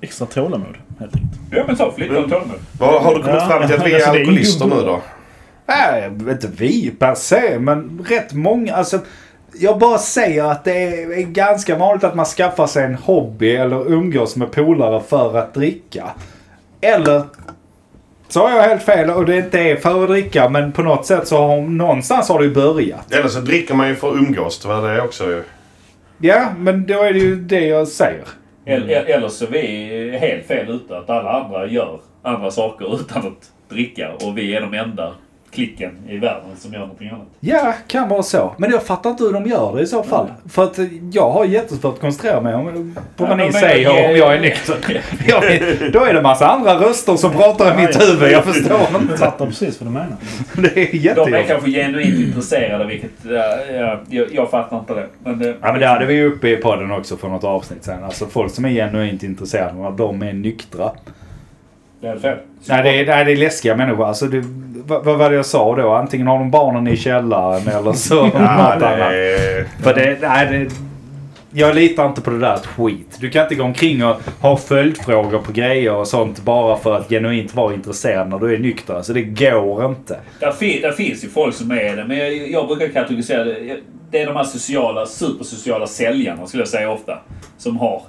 Extra tålamod, helt enkelt. Ja men så, flytta och tålamod. Vad har du kommit Ja, fram till att vi är alltså, är alkoholister nu då? Nej, inte vi per se, men rätt många. Alltså, jag bara säger att det är ganska vanligt att man skaffar sig en hobby eller umgås med polare för att dricka. Eller så har jag helt fel och det inte är för att dricka men på något sätt så har någonstans har det ju börjat. Eller så dricker man ju för att umgås. Det var det också ju. Ja, men då är det ju det jag säger. Eller, eller så är vi helt fel ute. Att alla andra gör andra saker utan att dricka. Och vi är de enda klicken i världen som gör någonting annat. Ja, kan vara så. Men jag fattar inte hur de gör det i så fall. För att jag har jättesvårt att koncentrera mig om- på vad ni men- säger om jag är nykter. <laughs> Jag då är det massa andra röster som pratar i mitt huvud. Jag förstår Jag <laughs> inte. fattar precis vad du menar. <laughs> Det är De är jättejobbigt. kanske genuint intresserade vilket... Ja, ja, jag, jag fattar inte det. Men det, Ja men det hade vi uppe i podden också för något avsnitt sen. Alltså folk som är genuint intresserade när de är nyktra. Det är fel. Nej det är, nej, det är läskiga människor. Alltså det, vad, vad var det jag sa då? Antingen har de barnen i källaren eller så Ja, något annat. det, För det, nej, det, jag litar inte på det där skit. Du kan inte gå omkring och ha följdfrågor på grejer och sånt bara för att genuint vara intresserad när du är nykter. Alltså det går inte. Där, fin, där finns ju folk som är det, men jag, jag brukar kategorisera det. Det är de här sociala, supersociala säljarna skulle jag säga ofta. Som har...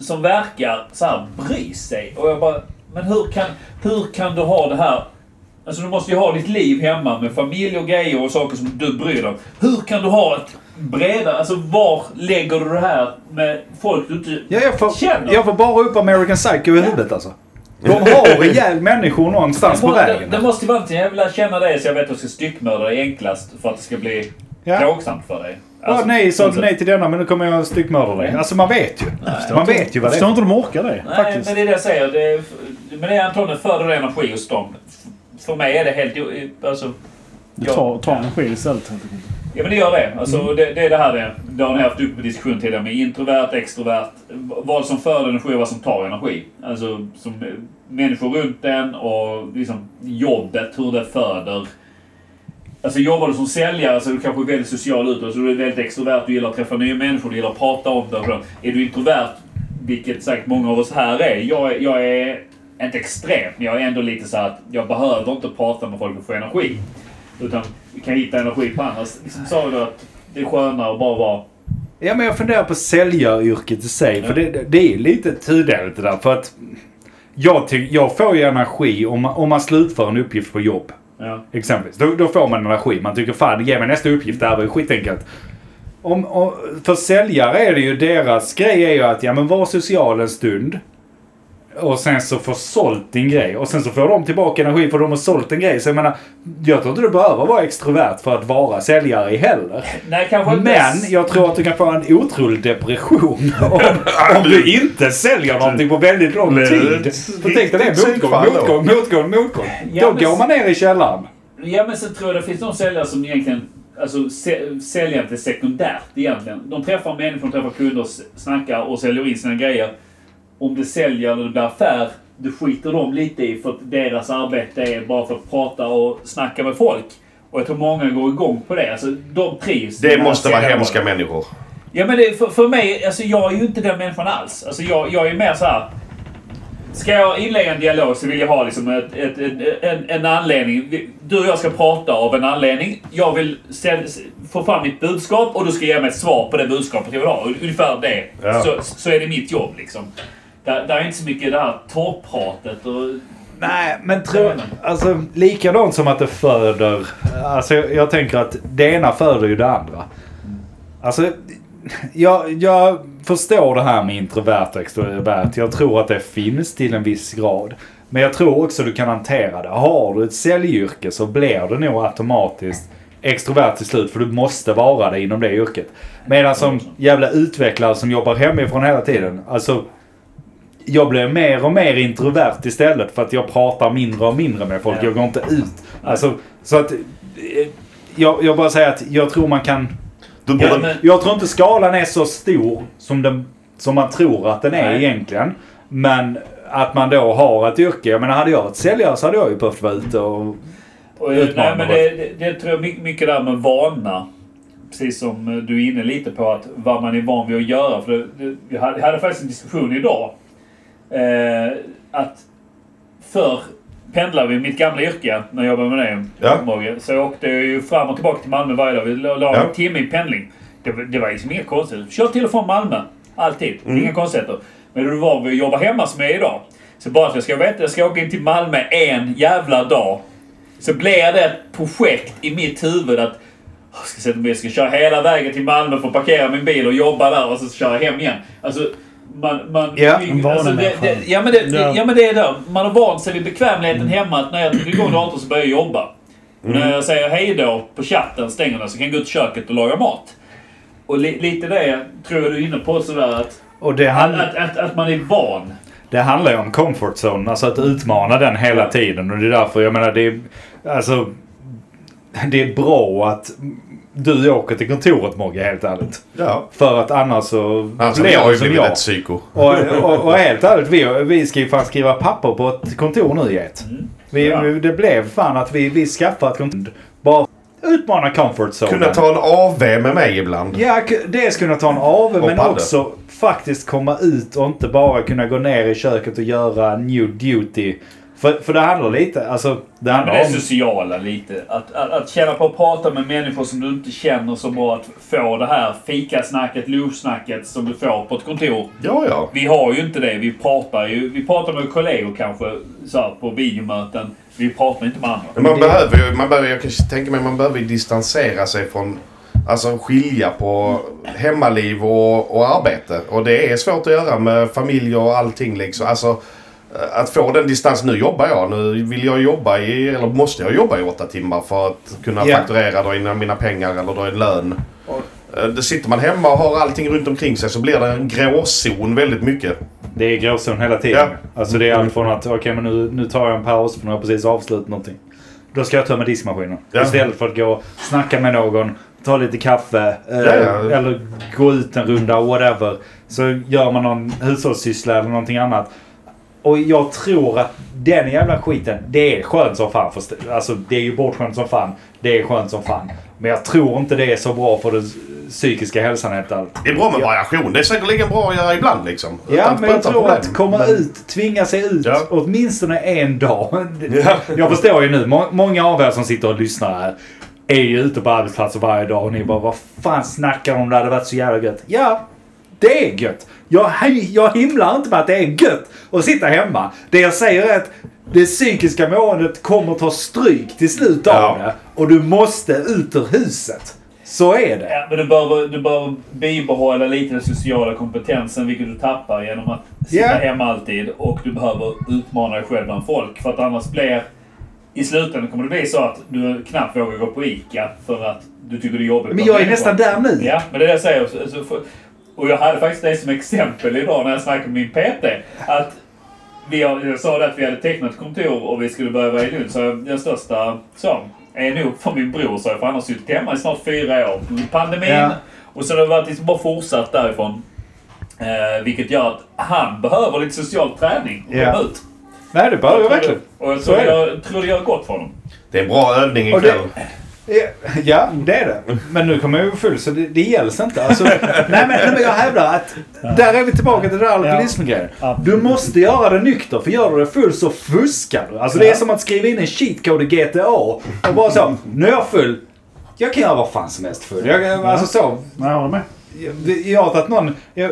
Som verkar så här bry sig. Och jag bara... Men hur kan, hur kan du ha det här Alltså du måste ju ha ditt liv hemma med familj och grejer och saker som du bryr dig om. Hur kan du ha ett bredare... Alltså var lägger du det här med folk du inte Ja, jag, får, känner? jag får bara upp American Psycho i huvudet alltså. De har <laughs> ihjäl människor någonstans på det, vägen. det måste ju vara någonting. Jag vill känna dig så jag vet att jag ska styckmörda dig enklast för att det ska bli Ja. plågsamt för dig. Ja, nej, sa du alltså- nej till denna men nu kommer jag styckmörda dig. Alltså man vet ju. Man vet ju vad Jag det förstår är. inte hur de orkar det Nej, faktiskt. men det är det jag säger. Det är, men det är antagligen för det energi hos dem. För mig är det helt... Alltså, Du tar, tar energi istället helt enkelt. Ja men det gör det. Alltså, det, det är det här det, det har ni haft uppe på diskussion tidigare med introvert, extrovert. Vad som för energi och vad som tar energi. Alltså som människor runt en och liksom jobbet, hur det föder. Alltså jobbar du som säljare så är du kanske väldigt social utåt. Så du är väldigt extrovert, du gillar att träffa nya människor, du gillar att prata om det. Är du introvert, vilket säkert många av oss här är. Jag, jag är inte extrem, men jag är ändå lite så att jag behöver inte prata med folk och få energi. Utan vi kan hitta energi på andra. Liksom sa du att det är skönare att bara vara... Ja, men jag funderar på säljaryrket i sig. För det, det- är lite tudeligt det där. För att jag, ty, jag får ju energi om man, om man slutför en uppgift på jobb. Ja. Exempelvis. Då, då får man energi. Man tycker fan, ge mig nästa uppgift. Det här var ju skitenkelt. Om, om, för säljare är det ju deras grej är ju att ja men var social en stund. Och sen så få sålt din grej. Och sen så får de tillbaka energi för de har sålt en grej. Så jag menar, jag tror inte du behöver vara extrovert för att vara säljare heller. Nej, kanske inte... Men jag tror att du kan få en otrolig depression <laughs> om, om du inte säljer någonting på väldigt lång tid. För tänk dig det, motgång, motgång, motgång, motgång. Ja, Då går man ner i källaren. Ja, men sen tror jag det finns de säljare som egentligen... Alltså sä- säljandet är sekundärt egentligen. De träffar människor, de träffar kunder, snackar och säljer in sina grejer. Om det säljer eller det blir affär, det skiter de lite i för att deras arbete är bara för att prata och snacka med folk. Och jag tror många går igång på det. Alltså, de trivs. Det måste vara hemska människor. Ja men det, för, för mig, alltså jag är ju inte den människan alls. Alltså jag, jag är mer så här. Ska jag inleda en dialog så vill jag ha liksom ett, ett, ett, en, en anledning. Du och jag ska prata av en anledning. Jag vill ställ, få fram mitt budskap och du ska ge mig ett svar på det budskapet jag vill ha. Ungefär det. Ja. Så, så är det mitt jobb liksom. Där, där är inte så mycket det här torrpratet och... Nej, men tror... Alltså likadant som att det föder... Alltså jag, jag tänker att det ena föder ju det andra. Alltså, jag, jag förstår det här med introvert och extrovert. Jag tror att det finns till en viss grad. Men jag tror också du kan hantera det. Har du ett säljyrke så blir du nog automatiskt extrovert till slut. För du måste vara det inom det yrket. Medan som jävla utvecklare som jobbar hemifrån hela tiden. Alltså, jag blir mer och mer introvert istället för att jag pratar mindre och mindre med folk. Ja. Jag går inte ut. Alltså, så att... eh, Jag, jag bara säger att jag tror man kan... Du Ja, borde... men- Jag tror inte skalan är så stor som, den, som man tror att den är Nej. egentligen. Men att man då har ett yrke. Jag menar hade jag varit säljare så hade jag ju behövt vara ute och... Och, Utmanar nej, men det, det, det tror jag mycket, mycket där med vana. Precis som eh, du är inne lite på att vad man är van vid att göra. För det, det, hade, hade faktiskt en diskussion idag. Eh, att för pendlade vi mitt gamla yrke när jag jobbade med det. Ja. Mogge, Så jag åkte ju fram och tillbaka till Malmö varje dag. Vi la Ja. en timme i pendling. Det, var- det var liksom inget konstigt. Kör till och från Malmö. Alltid. Mm. Inga konstigheter. Men du var vi att jobba hemma som jag är idag. Så bara att jag ska veta, jag ska åka in till Malmö en jävla dag. Så blir det ett projekt i mitt huvud att jag ska, sätta mig, jag ska köra hela vägen till Malmö för att parkera min bil och jobba där och så köra hem igen. Alltså, man... man Ja, en alltså, det, det, ja, men det, Ja. ja men det är det. Man har vant sig vid bekvämligheten hemma att när jag trycker igång datorn så börjar jag jobba. Och när jag säger hej då på chatten, stänger den, så kan jag gå ut i köket och laga mat. Och li, lite det tror jag du är inne på sådär att, Och det, att, hand, att, att, att man är van. det handlar ju om comfort zone. Alltså att utmana den hela tiden. Och det är därför jag menar det är... Alltså... Det är bra att du åker till kontoret Mogge helt ärligt. Ja. För att annars så Alltså, blir jag ju som blivit jag. ett psyko. Och, och, och <laughs> helt ärligt, vi, vi ska ju fan skriva papper på ett kontor nu Get. Vi, Ja. vi, det blev fan att vi, vi skaffade ett kontor. Bara utmana comfort zone. Kunna ta en AV med mig ibland. Ja, dels kunna ta en AV men padda. också faktiskt komma ut och inte bara kunna gå ner i köket och göra new duty. För, för det handlar lite, alltså det Men handlar det är om... sociala lite. Att, att, att känna på att prata med människor som du inte känner så bra. Att få det här fikasnacket, lunchsnacket som du får på ett kontor. Ja, ja. Vi har ju inte det. Vi pratar ju vi pratar med kollegor kanske så här, på videomöten. Vi pratar inte med andra. Men man det- behöver ju, man behöver, jag kan tänka mig, man behöver distansera sig från Alltså skilja på hemmaliv och, och arbete. Och det är svårt att göra med familj och allting liksom. Alltså att få den distansen. Nu jobbar jag. Nu vill jag jobba i, eller måste jag jobba i åtta timmar för att kunna Ja. fakturera, dra in mina pengar eller dra in lön. Eh, Då sitter man hemma och har allting runt omkring sig så blir det en gråzon väldigt mycket. Det är gråzon hela tiden. Ja. Alltså det är allt från att okej men nu, nu tar jag en paus för nu har jag precis avslutat någonting. Då ska jag tömma diskmaskinen. Ja. Istället för att gå och snacka med någon, ta lite kaffe eh, ja. eller gå ut en runda whatever. Så gör man någon hushållssyssla eller någonting annat. Och jag tror att den jävla skiten, det är skönt som fan. För, alltså det är ju bortskämt som fan. Det är skönt som fan. Men jag tror inte det är så bra för den psykiska hälsan helt allt. Det är bra med variation. Det är säkerligen bra att göra ibland liksom. Ja, Utan- men jag tror problem. att komma ut, tvinga sig ut Ja. åtminstone en dag. <laughs> Ja. Jag förstår ju nu, må- många av er som sitter och lyssnar här är ju ute på arbetsplatser varje dag och ni bara vad fan snackar de om? Det hade varit så jävla gött. Ja, det är gött. Jag, jag himlar inte med att det är gött att sitta hemma. Det jag säger är att det psykiska måendet kommer ta stryk till slut av Ja. det. Och du måste ut ur huset. Så är det. Ja, men du behöver, du behöver bibehålla lite den sociala kompetensen, vilket du tappar genom att sitta Ja. hemma alltid. Och du behöver utmana dig själv bland folk. För att annars blir... I slutändan kommer det bli så att du knappt vågar gå på ICA för att du tycker det är jobbigt. Men jag är nästan där nu. Ja, men det är det jag säger. Och jag hade faktiskt det som exempel idag när jag snackade med min PT. Att vi har, jag sa det att vi hade tecknat kontor och vi skulle börja vara i Lund. Så den största så, är nog för min bror, så jag, för han har suttit hemma i snart fyra år. Pandemin. Ja. Och så har det varit liksom bara fortsatt därifrån. Eh, vilket gör att han behöver lite social träning och Ja. komma ut. Nej, det behöver jag verkligen. Och jag tror, jag tror det gör gott för honom. Det är en bra övning Och det- ikväll. Ja, Ja, det är det. Men nu kommer jag ju full så det, det gälls inte. Alltså, <laughs> nej, men, nej, men jag hävdar att där är vi tillbaka till det där alkoholismen-grejen. Ja. Du måste göra det nykter för gör du det full så fuskar du. Alltså det är Ja. som att skriva in en cheat code i GTA och bara så. Nu är jag full. Jag kan göra vad fan som helst full. Jag, alltså så. Nej, jag håller med. Jag, jag har tagit någon, jag,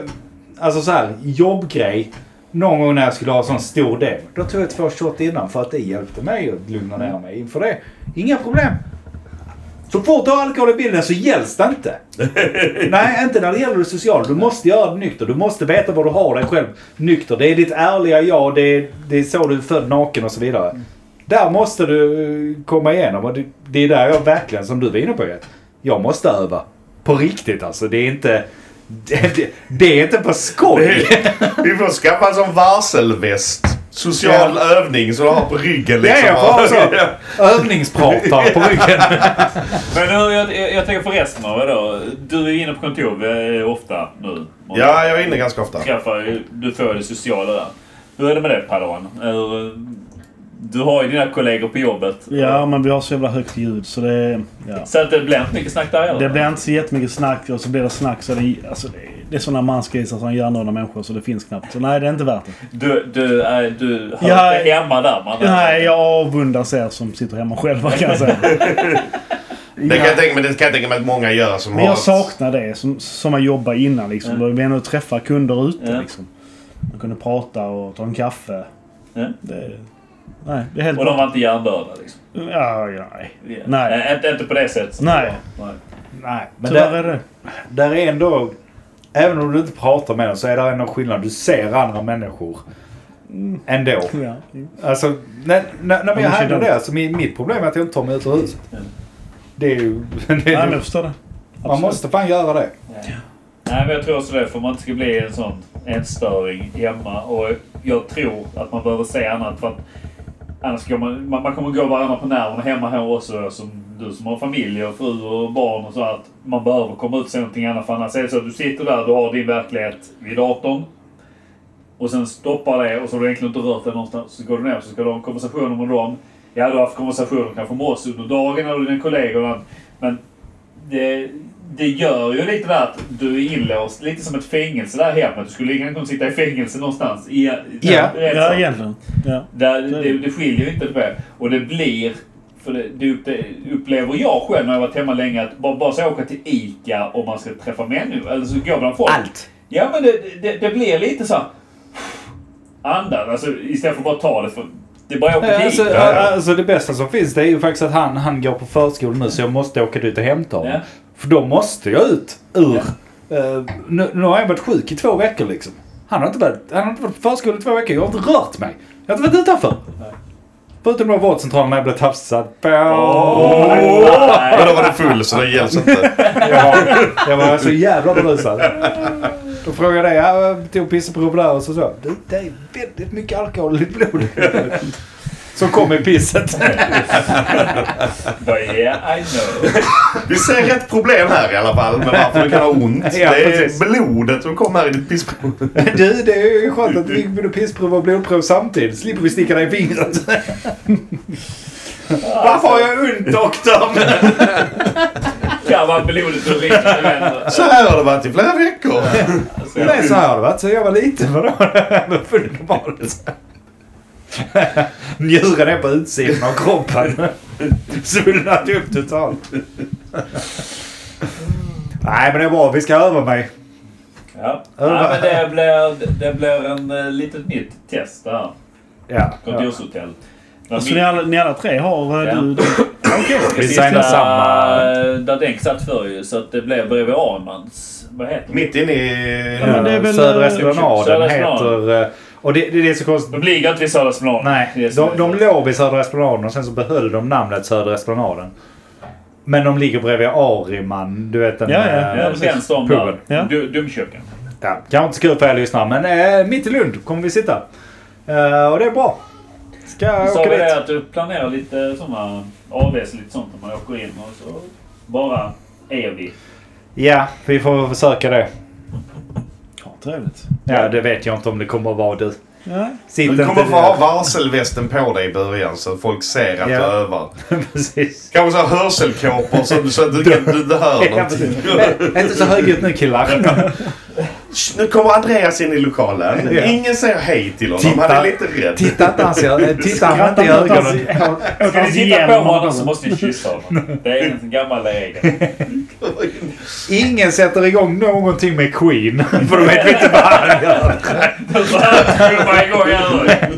alltså så här, jobbgrej. Någon gång när jag skulle ha en sån stor del. Då tog jag två shot innan för att det hjälpte mig att lugna ner mig inför det. Inga problem. Så fort du har alkohol i bilden så gälls det inte. <laughs> Nej, inte när det gäller det sociala. Du måste göra det nykter. Du måste veta vad du har dig själv nykter. Det är ditt ärliga jag. Det är, det är så du är född naken och så vidare. Där måste du komma igenom. Och det, det är där jag verkligen, som du var inne på, jag måste öva. På riktigt alltså. Det är inte... Det, <laughs> det, det är inte på skoj. <laughs> Vi får skaffa en sån varselväst. Social övning som du har på ryggen Ja, liksom. jag får ha så. <laughs> Övningspratar på ryggen. <laughs> Men nu, jag, jag, jag tänker för resten av er då. Du är inne på kontor eh, ofta nu. Ja, jag är inne ganska ofta. Träffar, du får det sociala där. Hur är det med det Padawan? Du har ju dina kollegor på jobbet. Ja, men vi har så jävla högt ljud så det... Ja. Så att det blir inte mycket snack där eller? Det blir inte så jättemycket snack och så blir det snack så det, alltså det, det är sådana mansgrisar som hjärndöda människor så det finns knappt. Så nej, det är inte värt det. Du, du, är, du hör Ja, inte hemma där man. Nej, jag avundas er som sitter hemma själva kan jag säga. <laughs> Det kan jag tänka mig, det kan jag tänka mig att många gör som Men har... jag saknar det som, som jag jobbade innan liksom. Då vi ändå träffa kunder ute Ja. liksom. Man kunde prata och ta en kaffe. Ja. Det, nej, det är helt Och de var inte hjärndöda liksom? Ja, ja, nej. Ja. Nej. Nej, Inte, inte på det sättet. som Nej. det. Nej. Nej, men Tyvärr där, är det. där är ändå... Även om du inte pratar med dem så är det ändå skillnad. Du ser andra människor. Ändå. Ja. Alltså, när, när, när Ja, jag shit, det. Alltså, mitt problem är att jag inte tar mig ut ur huset. Mm. Det är ju... <laughs> Det Nej, är, men jag förstår det. man Absolut. måste fan göra det. Nej, men jag tror också det. För man inte ska bli en sån enstöring hemma. Och jag tror att man behöver se annat. För att annars går man, man, man kommer gå varandra på nerverna hemma här också. Som du som har familj och fru och barn och så. Att man behöver komma ut och se någonting annat. För annars är det så att du sitter där, du har din verklighet vid datorn. Och sen stoppar det och så har du egentligen inte rört dig någonstans. Så går du ner och så ska du ha en konversation med dem. Ja, du har haft konversationer kanske med oss under dagen eller dina kollegor. Men det, det gör ju lite där att du är inlåst, lite som ett fängelse där hemma. Du skulle gärna kunna sitta i fängelse någonstans. I, Ja. rätt Ja, så. egentligen. Ja. Där, det, det skiljer ju inte på det. Och det blir, för det, det upp- upplever jag själv när jag varit hemma länge, att bara, bara så åka till ICA om man ska träffa människor, eller så går bland folk. Allt. Ja men det, det, det blir lite så här, Andas, alltså istället för att bara ta det för... Det är bara att åka till Alltså, alltså det bästa som finns det är ju faktiskt att han, han går på förskolan nu så jag måste åka dit och hämta honom. Ja. För då måste jag ut ur... eh, nu, nu har jag varit sjuk i två veckor liksom. Han har inte varit, han har inte varit på förskolan i två veckor. Jag har inte rört mig. Jag har inte varit utanför. Förutom några vårdcentraler när jag blev tafsad på. Men då var du full så det gälls inte. Jag, var, jag var så jävla berusad. Då frågade jag, jag tog pissprov där och så sa du det är väldigt mycket alkohol i ditt blod. Som kom i pisset. Bara, yeah, I know. Vi ser ett problem här i alla fall med varför du kan ha ont. Ja, det är precis. blodet som kommer här i ditt pissprov. Du, det är ju skönt att vi gick både pissprov och blodprov samtidigt. Slipper vi sticka dig i fingret. Varför har jag ont doktorn? Kan vara blodet och. Så här har det varit i flera veckor. Nej, så här har det varit så jag var liten. Vadå? Normalt. Njuren är på utsidan av kroppen. Svullnat upp totalt. Nej men det är bra. Vi ska öva mig. Ja. ja, men det blir, det blir en uh, litet nytt test där. Ja. ja. Kontorshotell. Där Så min- ni alla, ni alla tre har... eh, Ja. Du, du, <clears throat> Okej. Vi Sista, signar samma. eh, Där Denk satt för ju. Så att det blev bredvid Armans... Vad heter det? Mitt inne i... Ja, men det är väl, Södra Esplanaden Södra heter... Och det, det, det är så konstigt. De ligger inte vid Södra Esplanad. Nej, de, är- de låg vid Södra Esplanaden och sen så behöll de namnet Södra Esplanaden. Men de ligger bredvid Ariman, du vet den Ja, ja, Ja, vänster om puben. där. Ja. Du, Dumköken. Ja, kanske inte så kul för er lyssnare men eh, mitt i Lund kommer vi sitta. Eh, och det är bra. Ska jag Sa åka dit? att du planerar lite sådana AWs lite sånt när man åker in och så bara är vi. Ja, vi får försöka det. Ja, trevligt. Ja, det vet jag inte om det kommer att vara du. Ja. Sitt Du kommer inte få ha varselvästen på dig i början så folk ser att Ja. du övar. <laughs> Precis. Kanske så hörselkåpor så, så att du, kan, du, du hör <laughs> någonting. Inte så högljutt nu killar. <laughs> Nu kommer Andreas in i lokalen. Ja. Ingen säger hej till honom. Titta. Han är lite rädd. Titta inte han ser, titta han inte i ögonen. Ska ni titta på honom så måste ni kyssa honom. Det är en gammal regel. <laughs> Ingen sätter igång någonting med Queen. <laughs> För då vet vi inte vad han gör. Här trumma igång här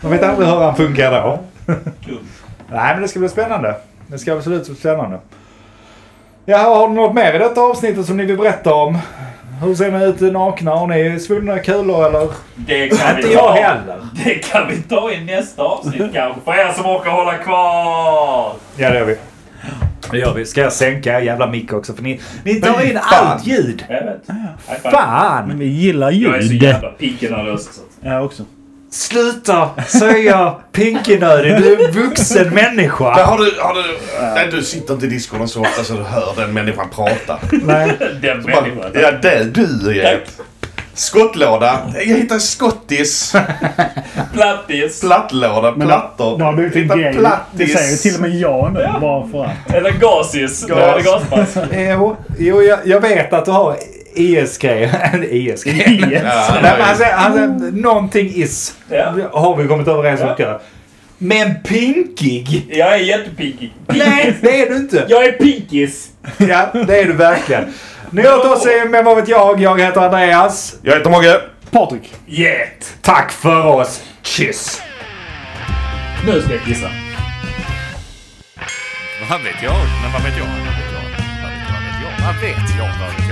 Man vet aldrig hur han funkar då. Nej, men det ska bli spännande. Det ska absolut bli spännande. Ja, har du något mer i detta avsnittet som ni vill berätta om? Hur ser ni ut nakna? Har ni svullna kulor eller? Det kan Inte vi jag ta. heller. Det kan vi ta i nästa avsnitt kanske. För er som orkar hålla kvar. Ja, det gör vi. Det gör vi. Ska jag sänka er jävla mick också? För ni, ni tar in fan. allt ljud. Jag vet. Five. Men Fan! vi gillar Jag är så ljud. jävla pinkenös. så att- Ja, också. Sluta säga pinkenödig. Du är en vuxen Men människa. har du, har du, nej, du sitter inte i discon så ofta så du hör den människan prata. Nej. Den Bara, människan. ja, det du är. Skottlåda. Jag hittar skottis. Plattis. Plattlåda. Men Plattor. det har blivit en grej. Det säger till och med jag nu. Bara för att. Eller gasis. Gas. Eller gasmask. Jo, jo jag, jag vet att du har ISG. ISG. Yes. Ja, Nej, han säger, någonting is. Ja. Har vi kommit överens om Ja. Men pinkig? Jag är jättepinkig. Nej, det är du inte. Jag är pinkis. Ja, det är du verkligen. Ni har hört oss i Men vad vet jag? Jag heter Andreas. Jag heter Mogge. Patrik. Get. Tack för oss. Kyss. Nu ska jag kissa. Vad vet jag? Men vad vet jag? Vad vet jag? Vad vet jag? Vad vet jag? Vad vet jag?